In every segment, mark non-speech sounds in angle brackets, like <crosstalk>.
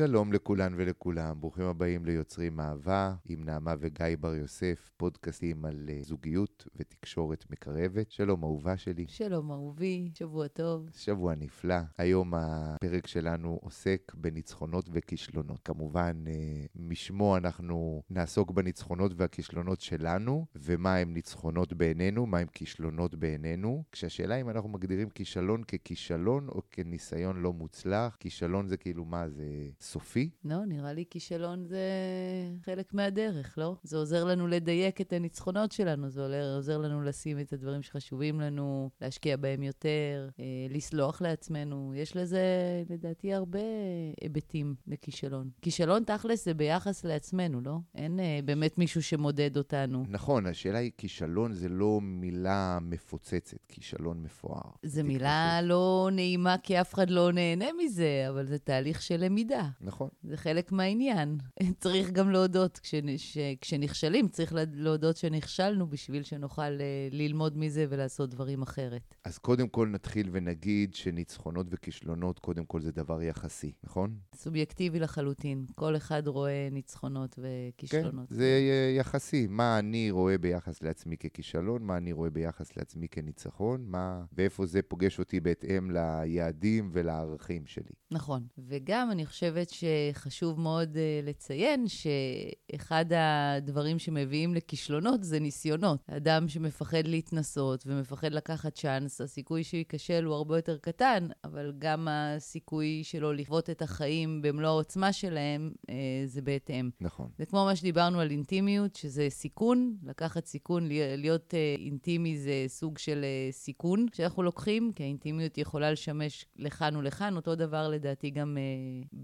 שלום לכולן ולכולם, ברוכים הבאים ליוצרים אהבה עם נעמה וגיא בר יוסף, פודקאסטים על uh, זוגיות ותקשורת מקרבת. שלום אהובה שלי. שלום אהובי, שבוע טוב. שבוע נפלא. היום הפרק שלנו עוסק בניצחונות וכישלונות. כמובן, uh, משמו אנחנו נעסוק בניצחונות והכישלונות שלנו, ומה הם ניצחונות בעינינו, מה הם כישלונות בעינינו, כשהשאלה אם אנחנו מגדירים כישלון ככישלון או כניסיון לא מוצלח. כישלון זה כאילו מה, זה סופי? לא, נראה לי כישלון זה חלק מהדרך, לא? זה עוזר לנו לדייק את הניצחונות שלנו, זה עוזר לנו לשים את הדברים שחשובים לנו, להשקיע בהם יותר, אה, לסלוח לעצמנו. יש לזה, לדעתי, הרבה היבטים לכישלון. כישלון תכלס זה ביחס לעצמנו, לא? אין אה, באמת מישהו שמודד אותנו. נכון, השאלה היא, כישלון זה לא מילה מפוצצת, כישלון מפואר. זו מילה. לא נעימה כי אף אחד לא נהנה מזה, אבל זה תהליך של למידה. נכון. זה חלק מהעניין. <laughs> צריך גם להודות, כש, כשנכשלים, צריך להודות שנכשלנו בשביל שנוכל אה, ללמוד מזה ולעשות דברים אחרת. אז קודם כל נתחיל ונגיד שניצחונות וכישלונות, קודם כל זה דבר יחסי, נכון? סובייקטיבי לחלוטין. כל אחד רואה ניצחונות וכישלונות. כן, זה יחסי. מה אני רואה ביחס לעצמי ככישלון, מה אני רואה ביחס לעצמי כניצחון, מה... ואיפה זה פוגש אותי בהתאם ליעדים ולערכים שלי. נכון. וגם אני חושבת שחשוב מאוד uh, לציין שאחד הדברים שמביאים לכישלונות זה ניסיונות. אדם שמפחד להתנסות ומפחד לקחת צ'אנס, הסיכוי שהוא ייכשל הוא הרבה יותר קטן, אבל גם הסיכוי שלו לחוות את החיים במלוא העוצמה שלהם uh, זה בהתאם. נכון. זה כמו מה שדיברנו על אינטימיות, שזה סיכון, לקחת סיכון, להיות uh, אינטימי זה סוג של uh, סיכון שאנחנו לוקחים, כי האינטימיות יכולה לשמש לכאן ולכאן, אותו דבר לדעתי גם uh,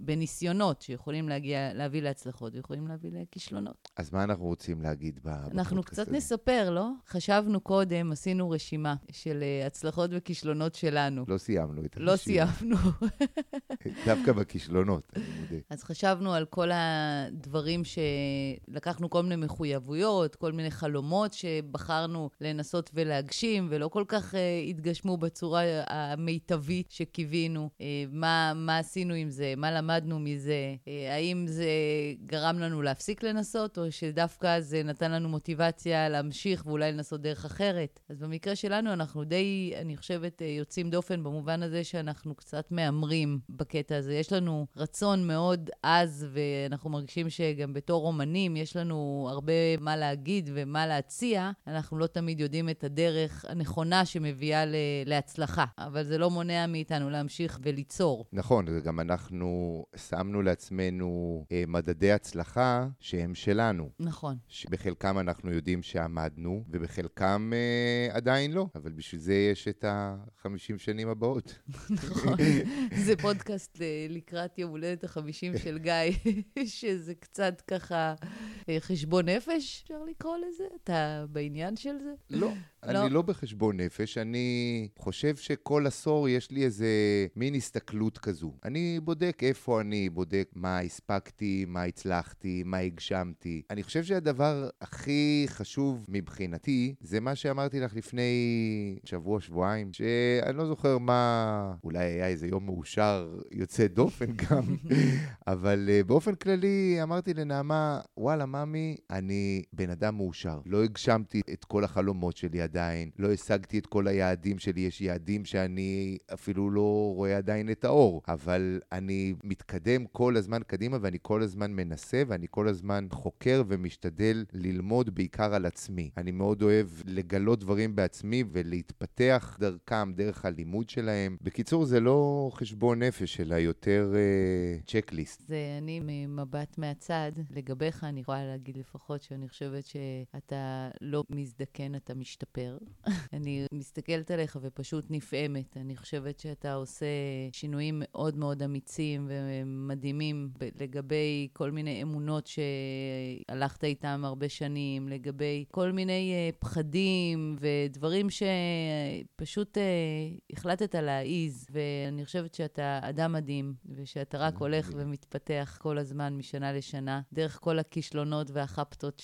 בניסיונות שיכולים להגיע, להביא להצלחות ויכולים להביא לכישלונות. אז מה אנחנו רוצים להגיד בפודקאסט הזה? אנחנו קצת? נספר, לא? חשבנו קודם, עשינו רשימה של uh, הצלחות וכישלונות שלנו. לא סיימנו את הרשימה. לא סיימנו. <laughs> דווקא בכישלונות, אני מודה. אז חשבנו על כל הדברים שלקחנו כל מיני מחויבויות, כל מיני חלומות שבחרנו לנסות ולהגשים, ולא כל כך uh, התגשמו בצורה המיטבית שקיווינו. Uh, מה, מה עשינו עם זה? מה למדנו מזה? אה, האם זה גרם לנו להפסיק לנסות, או שדווקא זה נתן לנו מוטיבציה להמשיך ואולי לנסות דרך אחרת? אז במקרה שלנו אנחנו די, אני חושבת, אה, יוצאים דופן במובן הזה שאנחנו קצת מהמרים בקטע הזה. יש לנו רצון מאוד עז, ואנחנו מרגישים שגם בתור אומנים יש לנו הרבה מה להגיד ומה להציע. אנחנו לא תמיד יודעים את הדרך הנכונה שמביאה להצלחה, אבל זה לא מונע מאיתנו להמשיך וליצור. נכון, וגם אנחנו שמנו לעצמנו אה, מדדי הצלחה שהם שלנו. נכון. שבחלקם אנחנו יודעים שעמדנו, ובחלקם אה, עדיין לא, אבל בשביל זה יש את ה-50 שנים הבאות. <laughs> נכון. זה פודקאסט אה, לקראת יום הולדת ה-50 של גיא, <laughs> שזה קצת ככה אה, חשבון נפש, אפשר לקרוא לזה? אתה בעניין של זה? לא. לא. אני לא בחשבון נפש, אני חושב שכל עשור יש לי איזה מין הסתכלות כזו. אני בודק איפה אני, בודק מה הספקתי, מה הצלחתי, מה הגשמתי. אני חושב שהדבר הכי חשוב מבחינתי, זה מה שאמרתי לך לפני שבוע, שבועיים, שאני לא זוכר מה, אולי היה איזה יום מאושר יוצא דופן <laughs> גם, אבל uh, באופן כללי אמרתי לנעמה, וואלה, ממי, אני בן אדם מאושר. לא הגשמתי את כל החלומות שלי עדיין, לא השגתי את כל היעדים שלי, יש יעדים שאני אפילו לא רואה עדיין את האור, אבל אני מתקדם כל הזמן קדימה ואני כל הזמן מנסה ואני כל הזמן חוקר ומשתדל ללמוד בעיקר על עצמי. אני מאוד אוהב לגלות דברים בעצמי ולהתפתח דרכם, דרך הלימוד שלהם. בקיצור, זה לא חשבון נפש, אלא יותר צ'קליסט. Uh, זה אני ממבט מהצד. לגביך, אני יכולה להגיד לפחות שאני חושבת שאתה לא מזדקן, אתה משתפר. <laughs> אני מסתכלת עליך ופשוט נפעמת. אני חושבת שאתה עושה שינויים מאוד מאוד אמיצים ומדהימים לגבי כל מיני אמונות שהלכת איתם הרבה שנים, לגבי כל מיני uh, פחדים ודברים שפשוט uh, החלטת להעיז. ואני חושבת שאתה אדם מדהים, ושאתה רק הולך ומתפתח כל הזמן משנה לשנה, דרך כל הכישלונות. והחפטות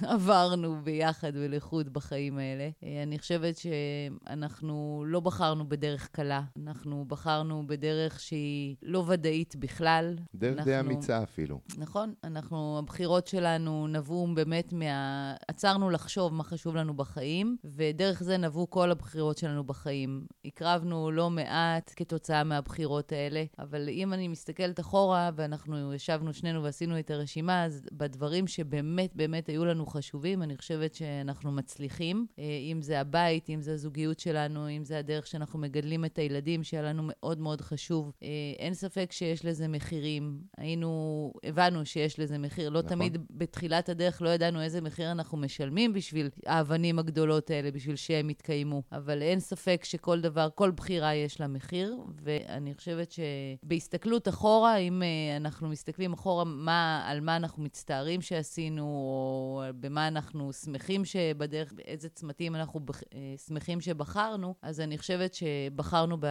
שעברנו ביחד ולחוד בחיים האלה. אה, אני חושבת שאנחנו לא בחרנו בדרך קלה, אנחנו בחרנו בדרך שהיא לא ודאית בכלל. דרך אנחנו... די אמיצה אפילו. נכון, אנחנו, הבחירות שלנו נבעו באמת מה... עצרנו לחשוב מה חשוב לנו בחיים, ודרך זה נבעו כל הבחירות שלנו בחיים. הקרבנו לא מעט כתוצאה מהבחירות האלה, אבל אם אני מסתכלת אחורה, ואנחנו ישבנו שנינו ועשינו את הרשימה, אז בדברים שבאמת באמת היו לנו חשובים, אני חושבת שאנחנו מצליחים. אה, אם זה הבית, אם זה הזוגיות שלנו, אם זה הדרך שאנחנו מגדלים את הילדים, שהיה לנו מאוד מאוד חשוב. אה, אין ספק שיש לזה מחירים. היינו, הבנו שיש לזה מחיר. לא נכון. תמיד בתחילת הדרך לא ידענו איזה מחיר אנחנו משלמים בשביל האבנים הגדולות האלה, בשביל שהם יתקיימו. אבל אין ספק שכל דבר, כל בחירה יש לה מחיר, ואני חושבת שבהסתכלות אחורה, אם uh, אנחנו מסתכלים אחורה מה, על מה אנחנו מצטערים שעשינו, או במה אנחנו שמחים שבדרך, באיזה צמתים אנחנו בח, uh, שמחים שבחרנו, אז אני חושבת שבחרנו ב,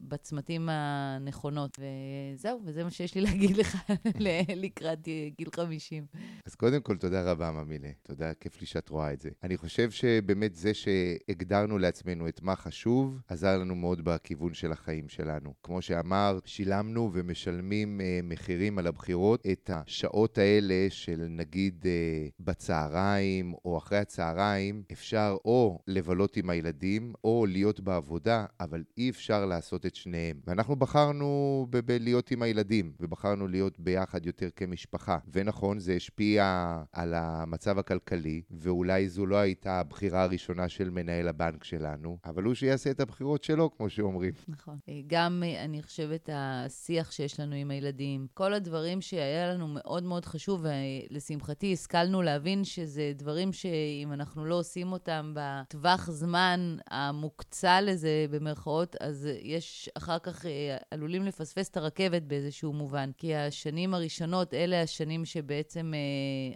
בצמתים הנכונות. וזהו, וזה מה שיש לי <laughs> להגיד לך <laughs> לקראת גיל 50. אז קודם כל, תודה רבה, ממילה. תודה, כיף לי שאת רואה את זה. אני חושב שבאמת זה שהגדרנו לעצמנו את מה חשוב, עזר לנו מאוד בכיוון של החיים שלנו. כמו שאמרת, שילמנו ומשלמים אה, מחירים על הבחירות את השעות האלה של נגיד אה, בצהריים או אחרי הצהריים, אפשר או לבלות עם הילדים או להיות בעבודה, אבל אי אפשר לעשות את שניהם. ואנחנו בחרנו בלהיות עם הילדים, ובחרנו להיות ביחד יותר כמשפחה. ונכון, זה השפיע על המצב הכלכלי, ואולי זו לא הייתה הבחירה הראשונה של מנהל הבנק שלנו, אבל הוא שיעשה את הבחירות שלו, כמו שאומרים. נכון. גם, אני חושבת, השיח שיש לנו עם הילדים, כל הדברים שהיה לנו מאוד מאוד חשוב, ולשמחתי השכלנו להבין שזה דברים שאם אנחנו לא עושים אותם בטווח זמן המוקצה לזה, במרכאות, אז יש אחר כך, אה, עלולים לפספס את הרכבת באיזשהו מובן. כי השנים הראשונות, אלה השנים שבעצם אה,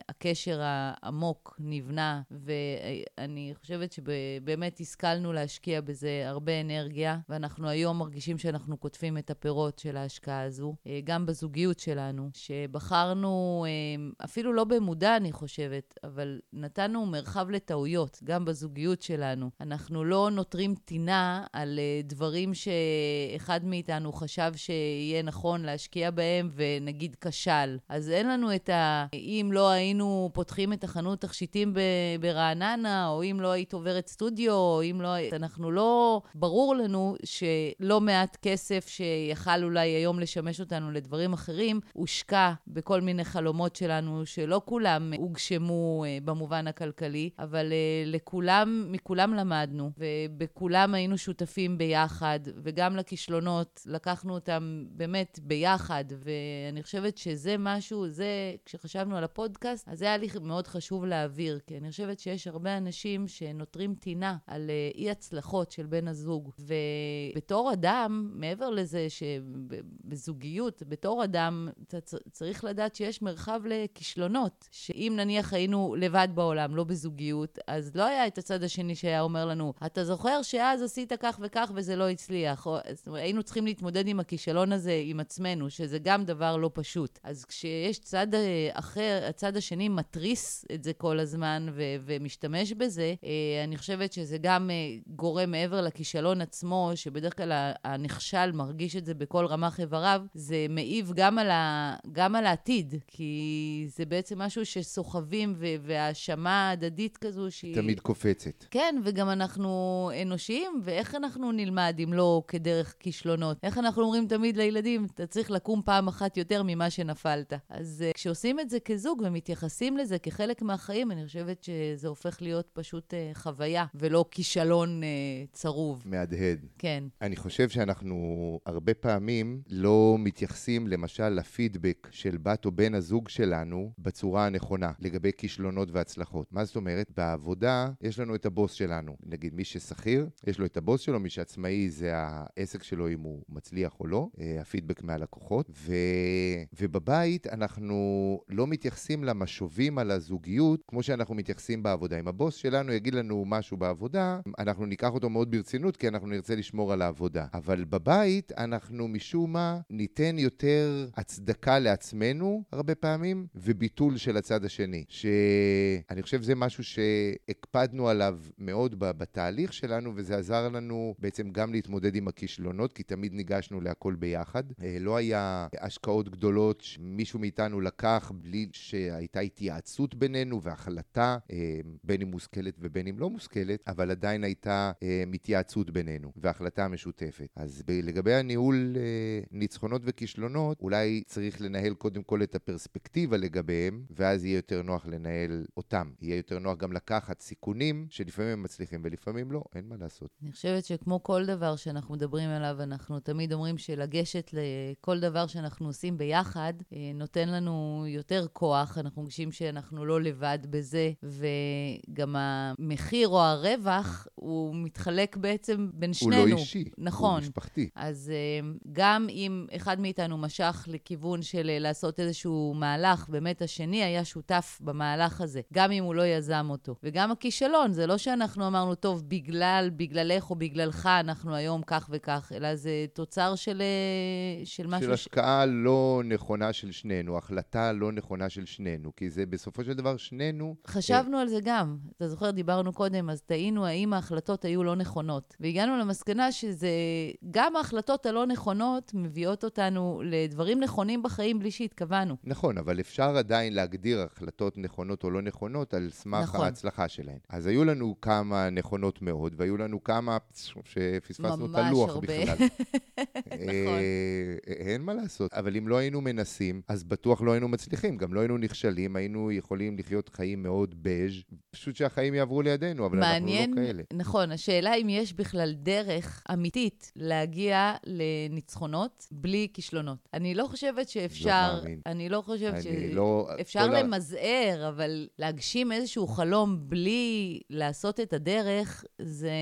הקשר העמוק נבנה, ואני חושבת שבאמת השכלנו להשקיע בזה הרבה אנרגיה, ואנחנו היום מרגישים שאנחנו קוטפים את הפירות של ההשקעה הזו, אה, גם בזוגיות שלנו, שבחרנו, אה, אפילו לא במודע, אני חושבת, אבל נתנו מרחב לטעויות, גם בזוגיות שלנו. אנחנו לא נותרים טינה על אה, דברים שאחד מאיתנו חשב שיהיה נכון להשקיע בהם, ונגיד כשל. אז אין לנו את ה... אם לא היינו פותחים את החנות תכשיטים ברעננה, או אם לא היית עוברת סטודיו, או אם לא... אנחנו לא... ברור לנו שלא מעט כסף שיכל אולי היום לשמש אותנו לדברים אחרים, הושקע בכל מיני חלומות שלנו, שלא כולם הוגשמו אה, במובן הכלכלי, אבל אה, לכולם, מכולם למדנו, ובכולם היינו שותפים ביחד, וגם לכישלונות, לקחנו אותם באמת ביחד, ואני חושבת שזה משהו, זה, כשחשבנו על הפודקאסט, אז זה היה לי מאוד חשוב להעביר, כי אני חושבת שיש הרבה אנשים שנותרים טינה על אה, אי-הצלחות של בן הזוג. ובתור אדם, מעבר לזה שבזוגיות, בתור אדם, אתה צריך לדעת שיש מרחב לכישלונות. שאם נניח היינו לבד בעולם, לא בזוגיות, אז לא היה את הצד השני שהיה אומר לנו, אתה זוכר שאז עשית כך וכך וזה לא הצליח. או, אומרת, היינו צריכים להתמודד עם הכישלון הזה עם עצמנו, שזה גם דבר לא פשוט. אז כשיש צד אה, אחר, הצד השני מתריס את זה כל הזמן ו- ומשתמש בזה, אה, אני חושבת שזה גם אה, גורם מעבר לכישלון עצמו, שבדרך כלל הנכשל מרגיש את זה בכל רמ"ח איבריו, זה מעיב גם על, ה- גם על העתיד, כי זה בעצם משהו שסוחבים והאשמה הדדית כזו שהיא... תמיד קופצת. כן, וגם אנחנו אנושיים, ואיך אנחנו נלמד אם לא כדרך כישלונות? איך אנחנו אומרים תמיד לילדים, אתה צריך לקום פעם אחת יותר ממה שנפלת. אז uh, כשעושים את זה כזוג ומתייחסים לזה כחלק מהחיים, אני חושבת שזה הופך להיות פשוט uh, חוויה, ולא כישלון uh, צרוב. מהדהד. כן. אני חושב שאנחנו הרבה פעמים לא מתייחסים, למשל, לפידבק של בת או בן הזוג שלנו בצורה הנכונה, לגבי כישלונות והצלחות. מה זאת אומרת? בעבודה יש לנו את הבוס שלנו. נגיד, מי ששכיר, יש לו את הבוס שלו, מי שעצמאי זה העסק שלו אם הוא מצליח או לא, הפידבק מהלקוחות. ו... ובבית אנחנו לא מתייחסים... מתייחסים למשובים על הזוגיות כמו שאנחנו מתייחסים בעבודה. אם הבוס שלנו יגיד לנו משהו בעבודה, אנחנו ניקח אותו מאוד ברצינות, כי אנחנו נרצה לשמור על העבודה. אבל בבית, אנחנו משום מה ניתן יותר הצדקה לעצמנו, הרבה פעמים, וביטול של הצד השני. שאני חושב שזה משהו שהקפדנו עליו מאוד בתהליך שלנו, וזה עזר לנו בעצם גם להתמודד עם הכישלונות, כי תמיד ניגשנו להכל ביחד. אה, לא היה השקעות גדולות שמישהו מאיתנו לקח בלי שהייתה התייעצות בינינו והחלטה, אה, בין אם מושכלת ובין אם לא מושכלת, אבל עדיין הייתה אה, התייעצות בינינו והחלטה משותפת. אז לגבי הניהול ניצחונות וכישלונות, אולי צריך לנהל קודם כל את הפרספקטיבה לגביהם, ואז יהיה יותר נוח לנהל אותם. יהיה יותר נוח גם לקחת סיכונים שלפעמים הם מצליחים ולפעמים לא, אין מה לעשות. אני חושבת שכמו כל דבר שאנחנו מדברים עליו, אנחנו תמיד אומרים שלגשת לכל דבר שאנחנו עושים ביחד, אה, נותן לנו יותר כוח, אנחנו מרגישים שאנחנו לא לבד בזה, וגם המחיר או הרווח, הוא מתחלק בעצם בין שנינו. הוא לא אישי, נכון. הוא משפחתי. אז אה, גם אם אחד מאיתנו משך לכיוון של אה, לעשות איזשהו מהלך, באמת השני היה שותף במהלך הזה, גם אם הוא לא יזם אותו. וגם הכישלון, זה לא שאנחנו אמרנו, טוב, בגלל, בגללך או בגללך אנחנו היום כך וכך, אלא זה תוצר של, של משהו... של השקעה ש... לא נכונה של שנינו, החלטה לא נכונה של שנינו, כי זה בסופו של דבר שנינו... חשבנו על זה גם. אתה זוכר, דיברנו קודם, אז תהינו האם ההחלטות היו לא נכונות. והגענו למסקנה שזה, גם ההחלטות הלא נכונות מביאות אותנו לדברים נכונים בחיים בלי שהתכוונו. נכון, אבל אפשר עדיין להגדיר החלטות נכונות או לא נכונות על סמך נכון. ההצלחה שלהן. אז היו לנו כמה נכונות מאוד, והיו לנו כמה שפספסנו את הלוח הרבה. בכלל. <laughs> נכון. אה, אין מה לעשות. אבל אם לא היינו מנסים, אז בטוח לא היינו מצליחים. גם לא היינו נכשלים, היינו יכולים לחיות חיים מאוד בז', פשוט שהחיים יעברו לידינו, אבל מעניין, אנחנו לא כאלה. נכון, השאלה אם יש בכלל דרך אמיתית להגיע לניצחונות בלי כישלונות. אני לא חושבת שאפשר... לא מאמין. אני לא חושבת שאפשר לא... למזער, אבל להגשים איזשהו חלום בלי לעשות את הדרך, זה...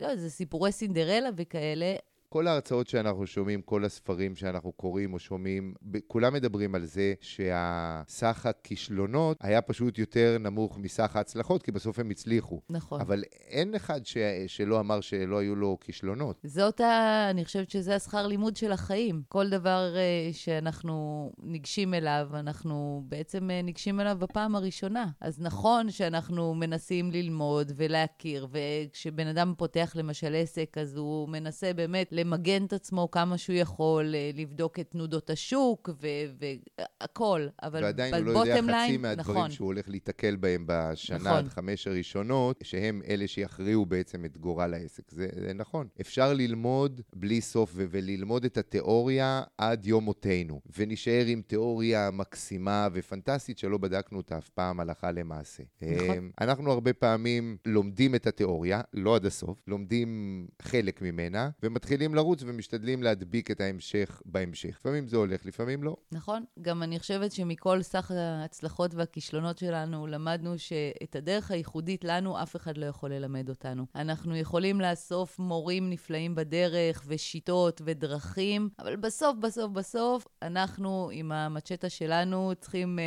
לא, זה סיפורי סינדרלה וכאלה. כל ההרצאות שאנחנו שומעים, כל הספרים שאנחנו קוראים או שומעים, כולם מדברים על זה שהסך הכישלונות היה פשוט יותר נמוך מסך ההצלחות, כי בסוף הם הצליחו. נכון. אבל אין אחד ש... שלא אמר שלא היו לו כישלונות. זאת ה... אני חושבת שזה השכר לימוד של החיים. כל דבר uh, שאנחנו ניגשים אליו, אנחנו בעצם uh, ניגשים אליו בפעם הראשונה. אז נכון שאנחנו מנסים ללמוד ולהכיר, וכשבן אדם פותח למשל עסק, אז הוא מנסה באמת למגן את עצמו כמה שהוא יכול, אה, לבדוק את תנודות השוק והכול. אבל ועדיין הוא לא יודע חצי line, מהדברים נכון. שהוא הולך להיתקל בהם בשנה נכון. עד חמש הראשונות, שהם אלה שיכריעו בעצם את גורל העסק. זה, זה נכון. אפשר ללמוד בלי סוף וללמוד את התיאוריה עד יום מותנו, ונשאר עם תיאוריה מקסימה ופנטסטית שלא בדקנו אותה אף פעם הלכה למעשה. נכון. אה, אנחנו הרבה פעמים לומדים את התיאוריה, לא עד הסוף, לומדים חלק ממנה, ומתחילים מתחילים לרוץ ומשתדלים להדביק את ההמשך בהמשך. לפעמים זה הולך, לפעמים לא. נכון. גם אני חושבת שמכל סך ההצלחות והכישלונות שלנו, למדנו שאת הדרך הייחודית לנו אף אחד לא יכול ללמד אותנו. אנחנו יכולים לאסוף מורים נפלאים בדרך, ושיטות ודרכים, אבל בסוף, בסוף, בסוף, אנחנו עם המצ'טה שלנו צריכים אה,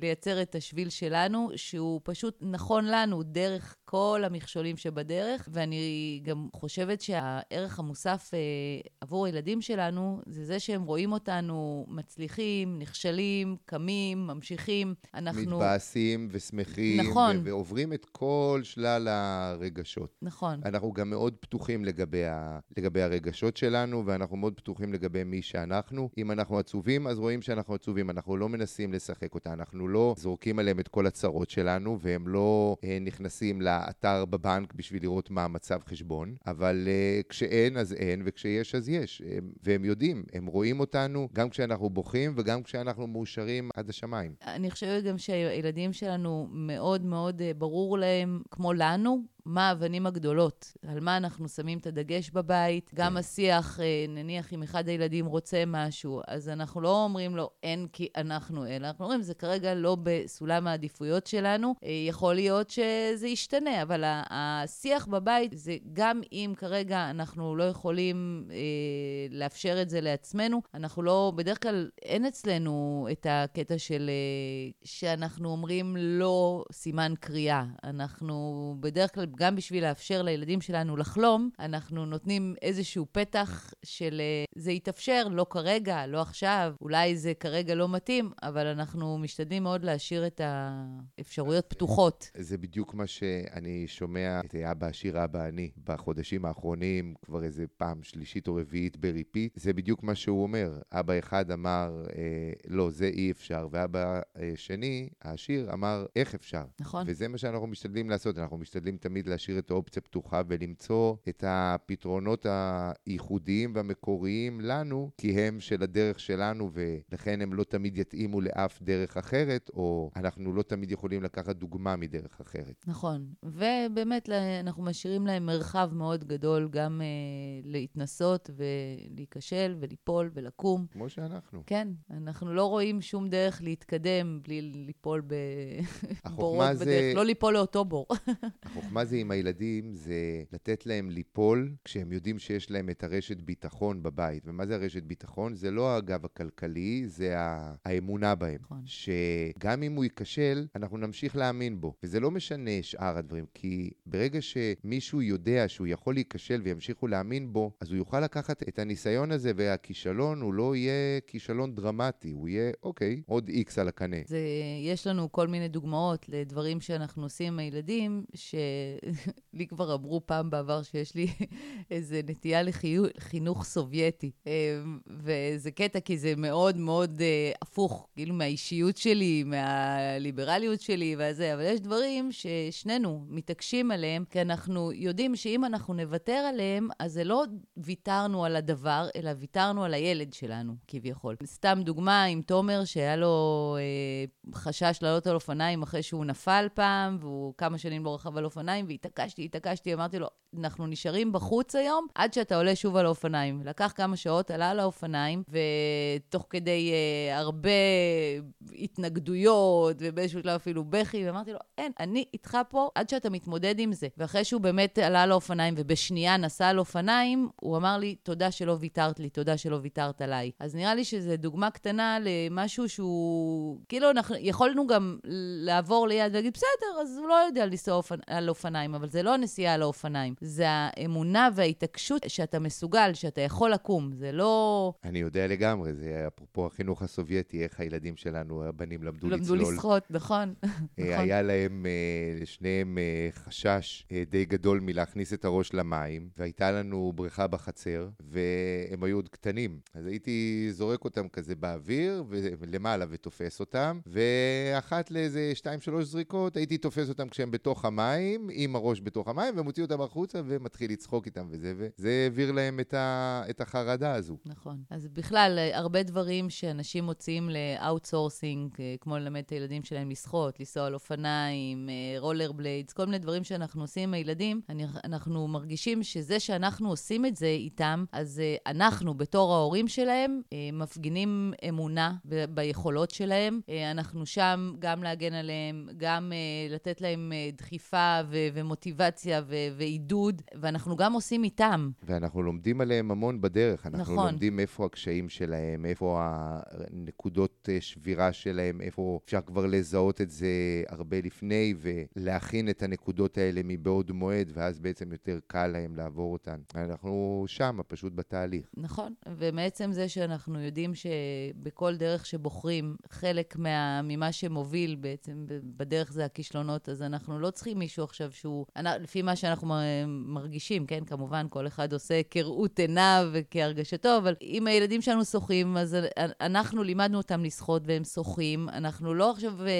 לייצר את השביל שלנו, שהוא פשוט נכון לנו, דרך כל המכשולים שבדרך, ואני גם חושבת שהערך המוסף אה, עבור הילדים שלנו זה זה שהם רואים אותנו מצליחים, נכשלים, קמים, ממשיכים. אנחנו... מתבאסים ושמחים. נכון. ו- ועוברים את כל שלל הרגשות. נכון. אנחנו גם מאוד פתוחים לגבי, ה- לגבי הרגשות שלנו, ואנחנו מאוד פתוחים לגבי מי שאנחנו. אם אנחנו עצובים, אז רואים שאנחנו עצובים. אנחנו לא מנסים לשחק אותה, אנחנו לא זורקים עליהם את כל הצרות שלנו, והם לא אה, נכנסים ל... לאתר בבנק בשביל לראות מה המצב חשבון, אבל uh, כשאין אז אין, וכשיש אז יש. הם, והם יודעים, הם רואים אותנו גם כשאנחנו בוכים וגם כשאנחנו מאושרים עד השמיים. אני חושבת גם שהילדים שלנו מאוד מאוד uh, ברור להם, כמו לנו, מה האבנים הגדולות, על מה אנחנו שמים את הדגש בבית. גם השיח, אה, נניח אם אחד הילדים רוצה משהו, אז אנחנו לא אומרים לו, אין כי אנחנו, אלא אנחנו אומרים, זה כרגע לא בסולם העדיפויות שלנו. אה, יכול להיות שזה ישתנה, אבל השיח בבית זה גם אם כרגע אנחנו לא יכולים אה, לאפשר את זה לעצמנו, אנחנו לא, בדרך כלל אין אצלנו את הקטע של אה, שאנחנו אומרים לא סימן קריאה. אנחנו בדרך כלל, גם בשביל לאפשר לילדים שלנו לחלום, אנחנו נותנים איזשהו פתח של אה, זה יתאפשר, לא כרגע, לא עכשיו, אולי זה כרגע לא מתאים, אבל אנחנו משתדלים מאוד להשאיר את האפשרויות פתוחות. זה בדיוק מה שאני שומע את אבא עשיר, אבא אני, בחודשים האחרונים, כבר איזה פעם שלישית או רביעית בריפיט. זה בדיוק מה שהוא אומר. אבא אחד אמר, אה, לא, זה אי אפשר, ואבא אה, שני, העשיר, אמר, איך אפשר? נכון. וזה מה שאנחנו משתדלים לעשות. אנחנו משתדלים תמיד להשאיר את האופציה פתוחה ולמצוא את הפתרונות הייחודיים והמקוריים לנו, כי הם של הדרך שלנו, ולכן הם לא תמיד יתאימו לאף דרך אחרת, או אנחנו לא תמיד יכולים לקחת דוגמה מדרך אחרת. נכון. ובאמת, אנחנו משאירים להם מרחב מאוד גדול גם אה, להתנסות ולהיכשל וליפול ולקום. כמו שאנחנו. כן, אנחנו לא רואים שום דרך להתקדם בלי ליפול בבורות זה... בדרך, לא ליפול לאותו בור. החוכמה <laughs> זה עם הילדים, זה לתת להם ליפול כשהם יודעים שיש להם את הרשת ביטחון בבית. ומה זה הרשת ביטחון? זה לא הגב הכלכלי, זה האמונה בהם. נכון. שגם אם הוא ייכשל, אנחנו נמשיך להאמין בו. וזה לא משנה שאר הדברים, כי ברגע שמישהו יודע שהוא יכול להיכשל וימשיכו להאמין בו, אז הוא יוכל לקחת את הניסיון הזה, והכישלון הוא לא יהיה כישלון דרמטי, הוא יהיה, אוקיי, עוד איקס על הקנה. זה, יש לנו כל מיני דוגמאות לדברים שאנחנו עושים עם הילדים, שלי כבר אמרו פעם בעבר שיש לי <laughs> איזה נטייה לחינוך סובייטי. אמ, וזה קטע, כי זה מאוד מאוד אה, הפוך, כאילו מהאישיות שלי, מהליברליות שלי וזה, אבל יש דברים ששנינו מתעקשים עליהם, כי אנחנו יודעים שאם אנחנו נוותר עליהם, אז זה לא ויתרנו על הדבר, אלא ויתרנו על הילד שלנו, כביכול. סתם דוגמה עם תומר, שהיה לו אה, חשש לעלות על אופניים אחרי שהוא נפל פעם, והוא כמה שנים לא רכב על אופניים, והתעקשתי, התעקשתי, אמרתי לו, אנחנו נשארים בחוץ היום עד שאתה עולה שוב על האופניים. לקח כמה שעות, עלה על האופניים, ותוך כדי אה, הרבה התנגדויות, ובאיזשהו שלב אפילו בכי, ואמרתי לו, אין, אני איתך פה עד שאתה מתמודד עם זה. ואחרי שהוא באמת עלה על האופניים, ובשנייה נסע על אופניים, הוא אמר לי, תודה שלא ויתרת לי, תודה שלא ויתרת עליי. אז נראה לי שזו דוגמה קטנה למשהו שהוא... כאילו, אנחנו יכולנו גם לעבור ליד ולהגיד, בסדר, אז הוא לא יודע לנסוע אופנ... על אופניים, אבל זה לא הנסיעה על האופניים. זה האמונה וההתעקשות שאתה מסוגל, שאתה יכול לקום. זה לא... אני יודע לגמרי, זה אפרופו החינוך הסובייטי, איך הילדים שלנו, הבנים למדו לצלול. למדו לשחות, נכון. אה, נכון. היה להם, אה, לשניהם, אה, חשש די גדול מלהכניס את הראש למים, והייתה לנו בריכה בחצר, והם היו עוד קטנים. אז הייתי זורק אותם כזה באוויר, ולמעלה ותופס אותם, ואחת לאיזה שתיים, שלוש זריקות, הייתי תופס אותם כשהם בתוך המים, עם הראש בתוך המים, ומוציא אותם החוצה ומתחיל לצחוק איתם וזה, וזה העביר להם את, ה, את החרדה הזו. נכון. אז בכלל, הרבה דברים שאנשים מוציאים ל outsourcing, כמו ללמד את הילדים שלהם לשחות, לנסוע על אופניים, רולר בליידס, כל מיני דברים שאנחנו עושים עם הילדים, אנחנו מרגישים שזה שאנחנו עושים את זה איתם, אז אנחנו, בתור ההורים שלהם, מפגינים אמונה ב- ביכולות שלהם. אנחנו שם גם להגן עליהם, גם לתת להם דחיפה ו- ומוטיבציה ו- ועידוד, ואנחנו גם עושים איתם. ואנחנו לומדים עליהם המון בדרך. אנחנו נכון. לומדים איפה הקשיים שלהם, איפה הנקודות אה, שבירה שלהם, איפה אפשר כבר לזהות את זה הרבה לפני ולהכין את הנקודות האלה מבעוד מועד, ואז בעצם יותר קל להם לעבור אותן. אנחנו שם, פשוט בתהליך. נכון, ומעצם זה שאנחנו יודעים שבכל דרך שבוחרים, חלק מה, ממה שמוביל בעצם בדרך זה הכישלונות, אז אנחנו לא צריכים מישהו עכשיו שהוא, לפי מה שאנחנו מרגישים, כן? כמובן, כל אחד עושה כראות עיניו וכהרגשתו, אבל אם הילדים שלנו שוחים, אז אנחנו לימדנו אותם לשחות והם שוחים. אנחנו לא עכשיו אה,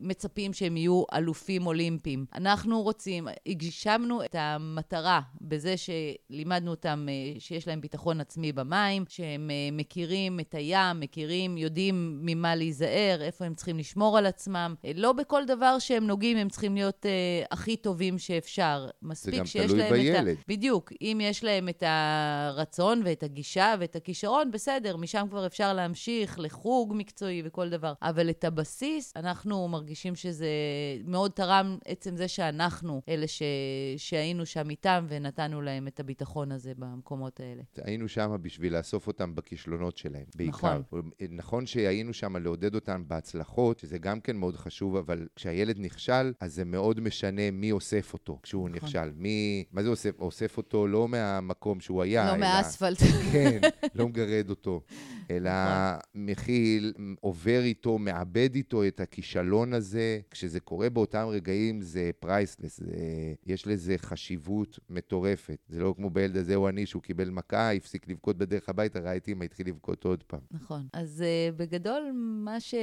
מצפים שהם יהיו אלופים אולימפיים. אנחנו רוצים, הגשמנו את המטרה בזה שלימדנו אותם אה, שיש להם ביטחון עצמי במים, שהם אה, מכירים את הים, מכירים, יודעים ממה להיזהר, איפה הם צריכים לשמור על עצמם. לא בכל דבר שהם נוגעים הם צריכים להיות הכי טובים חושבים שאפשר. מספיק גם שיש תלוי להם בילד. את ה... בדיוק. אם יש להם את הרצון ואת הגישה ואת הכישרון, בסדר, משם כבר אפשר להמשיך לחוג מקצועי וכל דבר. אבל את הבסיס, אנחנו מרגישים שזה מאוד תרם עצם זה שאנחנו אלה ש... שהיינו שם איתם ונתנו להם את הביטחון הזה במקומות האלה. היינו שם בשביל לאסוף אותם בכישלונות שלהם, בעיקר. נכון. נכון שהיינו שם לעודד אותם בהצלחות, שזה גם כן מאוד חשוב, אבל כשהילד נכשל, אז זה מאוד משנה מי אוסף אותו כשהוא נכון. נכשל. מי, מה זה אוסף? אוסף אותו לא מהמקום שהוא היה, לא אלא... מהאספלט. כן, לא מגרד אותו, אלא נכון. מכיל, עובר איתו, מעבד איתו את הכישלון הזה. כשזה קורה באותם רגעים זה priceless, זה, יש לזה חשיבות מטורפת. זה לא כמו בילד הזה או אני, שהוא קיבל מכה, הפסיק לבכות בדרך הביתה, את אמא, התחיל לבכות עוד פעם. נכון. אז uh, בגדול, מה ש...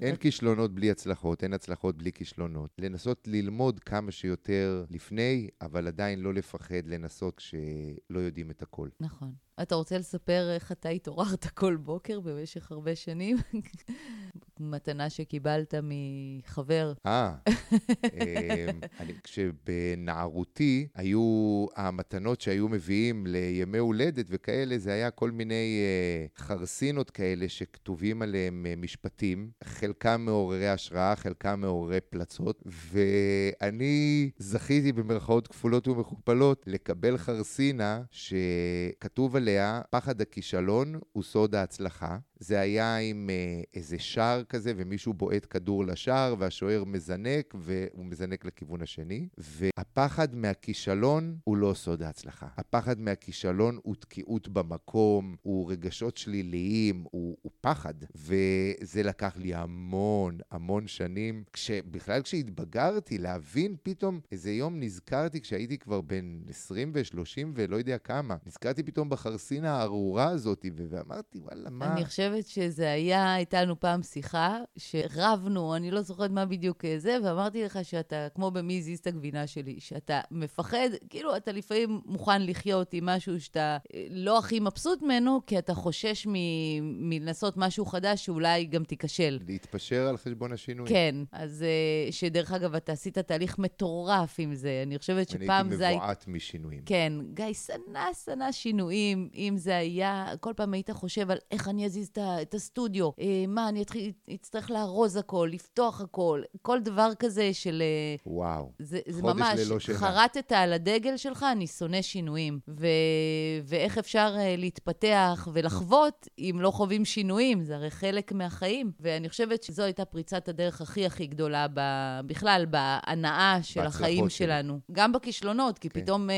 אין כישלונות בלי הצלחות, אין הצלחות בלי כישלונות. לנסות ללמוד כמה שיותר לפני, אבל עדיין לא לפחד לנסות כשלא יודעים את הכל. נכון. אתה רוצה לספר איך אתה התעוררת כל בוקר במשך הרבה שנים? מתנה שקיבלת מחבר. אה, אמ, כשבנערותי היו המתנות שהיו מביאים לימי הולדת וכאלה, זה היה כל מיני אה, חרסינות כאלה שכתובים עליהם אה, משפטים, חלקם מעוררי השראה, חלקם מעוררי פלצות, ואני זכיתי במרכאות כפולות ומכופלות לקבל חרסינה שכתוב עליה, פחד הכישלון הוא סוד ההצלחה. זה היה עם אה, איזה שער כזה, ומישהו בועט כדור לשער, והשוער מזנק, והוא מזנק לכיוון השני. והפחד מהכישלון הוא לא סוד ההצלחה. הפחד מהכישלון הוא תקיעות במקום, הוא רגשות שליליים, הוא, הוא פחד. וזה לקח לי המון, המון שנים. בכלל כשהתבגרתי, להבין פתאום, איזה יום נזכרתי כשהייתי כבר בן 20 ו-30 ולא יודע כמה. נזכרתי פתאום בחרסינה הארורה הזאת, ואמרתי, וואלה, מה... אני חושבת שזה היה, הייתה לנו פעם שיחה, שרבנו, אני לא זוכרת מה בדיוק אה, זה, ואמרתי לך שאתה, כמו במי הזיז את הגבינה שלי, שאתה מפחד, כאילו, אתה לפעמים מוכן לחיות עם משהו שאתה אה, לא הכי מבסוט ממנו, כי אתה חושש מ- מלנסות משהו חדש שאולי גם תיכשל. להתפשר על חשבון השינוי. כן, אז אה, שדרך אגב, אתה עשית תהליך מטורף עם זה. אני חושבת אני שפעם הייתי זה... היה- מבועת משינויים. כן, גיא, שנא, שנא שינויים. אם זה היה, כל פעם היית חושב על איך אני אזיז את ה- את הסטודיו, אה, מה, אני אתחיל, אצטרך לארוז הכל, לפתוח הכל, כל דבר כזה של... אה, וואו. זה, זה חודש ממש, ללא שינה. חרטת על הדגל שלך, אני שונא שינויים. ו... ואיך אפשר uh, להתפתח ולחוות אם לא חווים שינויים? זה הרי חלק מהחיים. ואני חושבת שזו הייתה פריצת הדרך הכי הכי גדולה ב... בכלל, בהנאה של החיים שלי. שלנו. גם בכישלונות, כי כן. פתאום uh,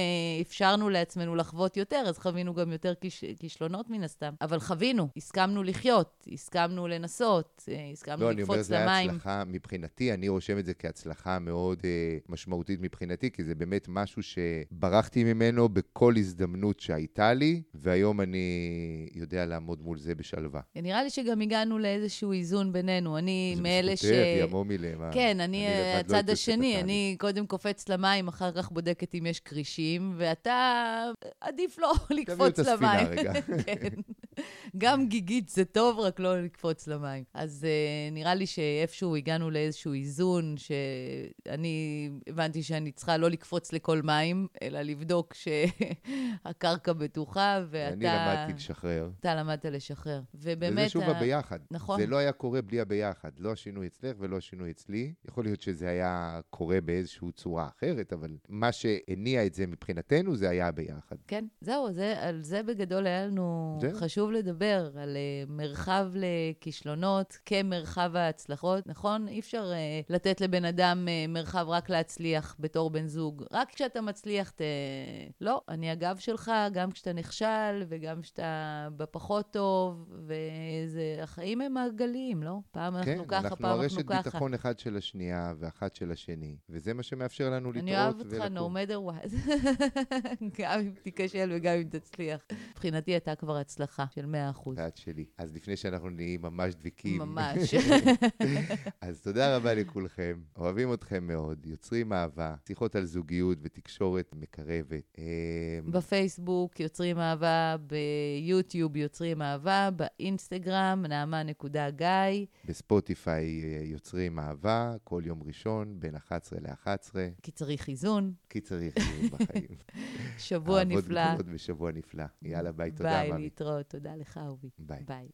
אפשרנו לעצמנו לחוות יותר, אז חווינו גם יותר כיש... כישלונות מן הסתם. אבל חווינו, הסכמנו לחיות, הסכמנו לנסות, uh, הסכמנו לא, אני אומר, לקפוץ זה היה למים. הצלחה מבחינתי, אני רושם את זה כהצלחה מאוד אה, משמעותית מבחינתי, כי זה באמת משהו שברחתי ממנו בכל הזדמנות שהייתה לי, והיום אני יודע לעמוד מול זה בשלווה. נראה לי שגם הגענו לאיזשהו איזון בינינו. אני זה מאלה ש... בזכותך, יא מומילה, מה? כן, אני לבד לא הצד הייתי עושה את השני. אני קודם קופץ למים, אחר כך בודקת אם יש כרישים, ואתה, עדיף לא לקפוץ את הספינה למים. רגע. <laughs> כן. גם גיגית זה טוב, רק לא לקפוץ למים. אז uh, נראה לי שאיפשהו הגענו לאיזשהו איזון, שאני הבנתי שאני צריכה לא לקפוץ לכל מים, אלא לבדוק שהקרקע בטוחה, ואתה... אני למדתי לשחרר. אתה למדת לשחרר. ובאמת... וזה שוב ה- הביחד. נכון. זה לא היה קורה בלי הביחד. לא השינוי אצלך ולא השינוי אצלי. יכול להיות שזה היה קורה באיזושהי צורה אחרת, אבל מה שהניע את זה מבחינתנו זה היה הביחד. כן, זהו, זה, על זה בגדול היה לנו זהו. חשוב לדבר, על uh, מרחב לכישלונות כמרחב ההצלחות, נכון? אי אפשר uh, לתת לבן אדם uh, מרחב רק להצליח בתור בן זוג. רק כשאתה מצליח, ת... לא, אני הגב שלך, גם כשאתה נכשל וגם כשאתה בפחות טוב, וזה, החיים הם מעגליים, לא? פעם כן, אנחנו ככה, אנחנו פעם אנחנו הרשת ככה. ביטחון אחד של השנייה ואחת של השני, וזה מה שמאפשר לנו לטעות אני אוהב אותך, ולקום. no matter what. <laughs> גם אם תיכשל וגם אם תצליח. מבחינתי אתה כבר הצלחה. של 100 אחוז. ואת שלי. אז לפני שאנחנו נהיים ממש דביקים. ממש. <laughs> אז תודה רבה לכולכם, אוהבים אתכם מאוד, יוצרים אהבה, שיחות על זוגיות ותקשורת מקרבת. אמ, בפייסבוק יוצרים אהבה, ביוטיוב יוצרים אהבה, באינסטגרם נעמה.גיא. בספוטיפיי אה, יוצרים אהבה, כל יום ראשון, בין 11 ל-11, כי צריך איזון. כי צריך להיות בחיים. <laughs> שבוע נפלא. גדולות ושבוע נפלא. יאללה, ביי, תודה, ביי, ממי. להתראות. תודה לך, אהובי. ביי. ביי.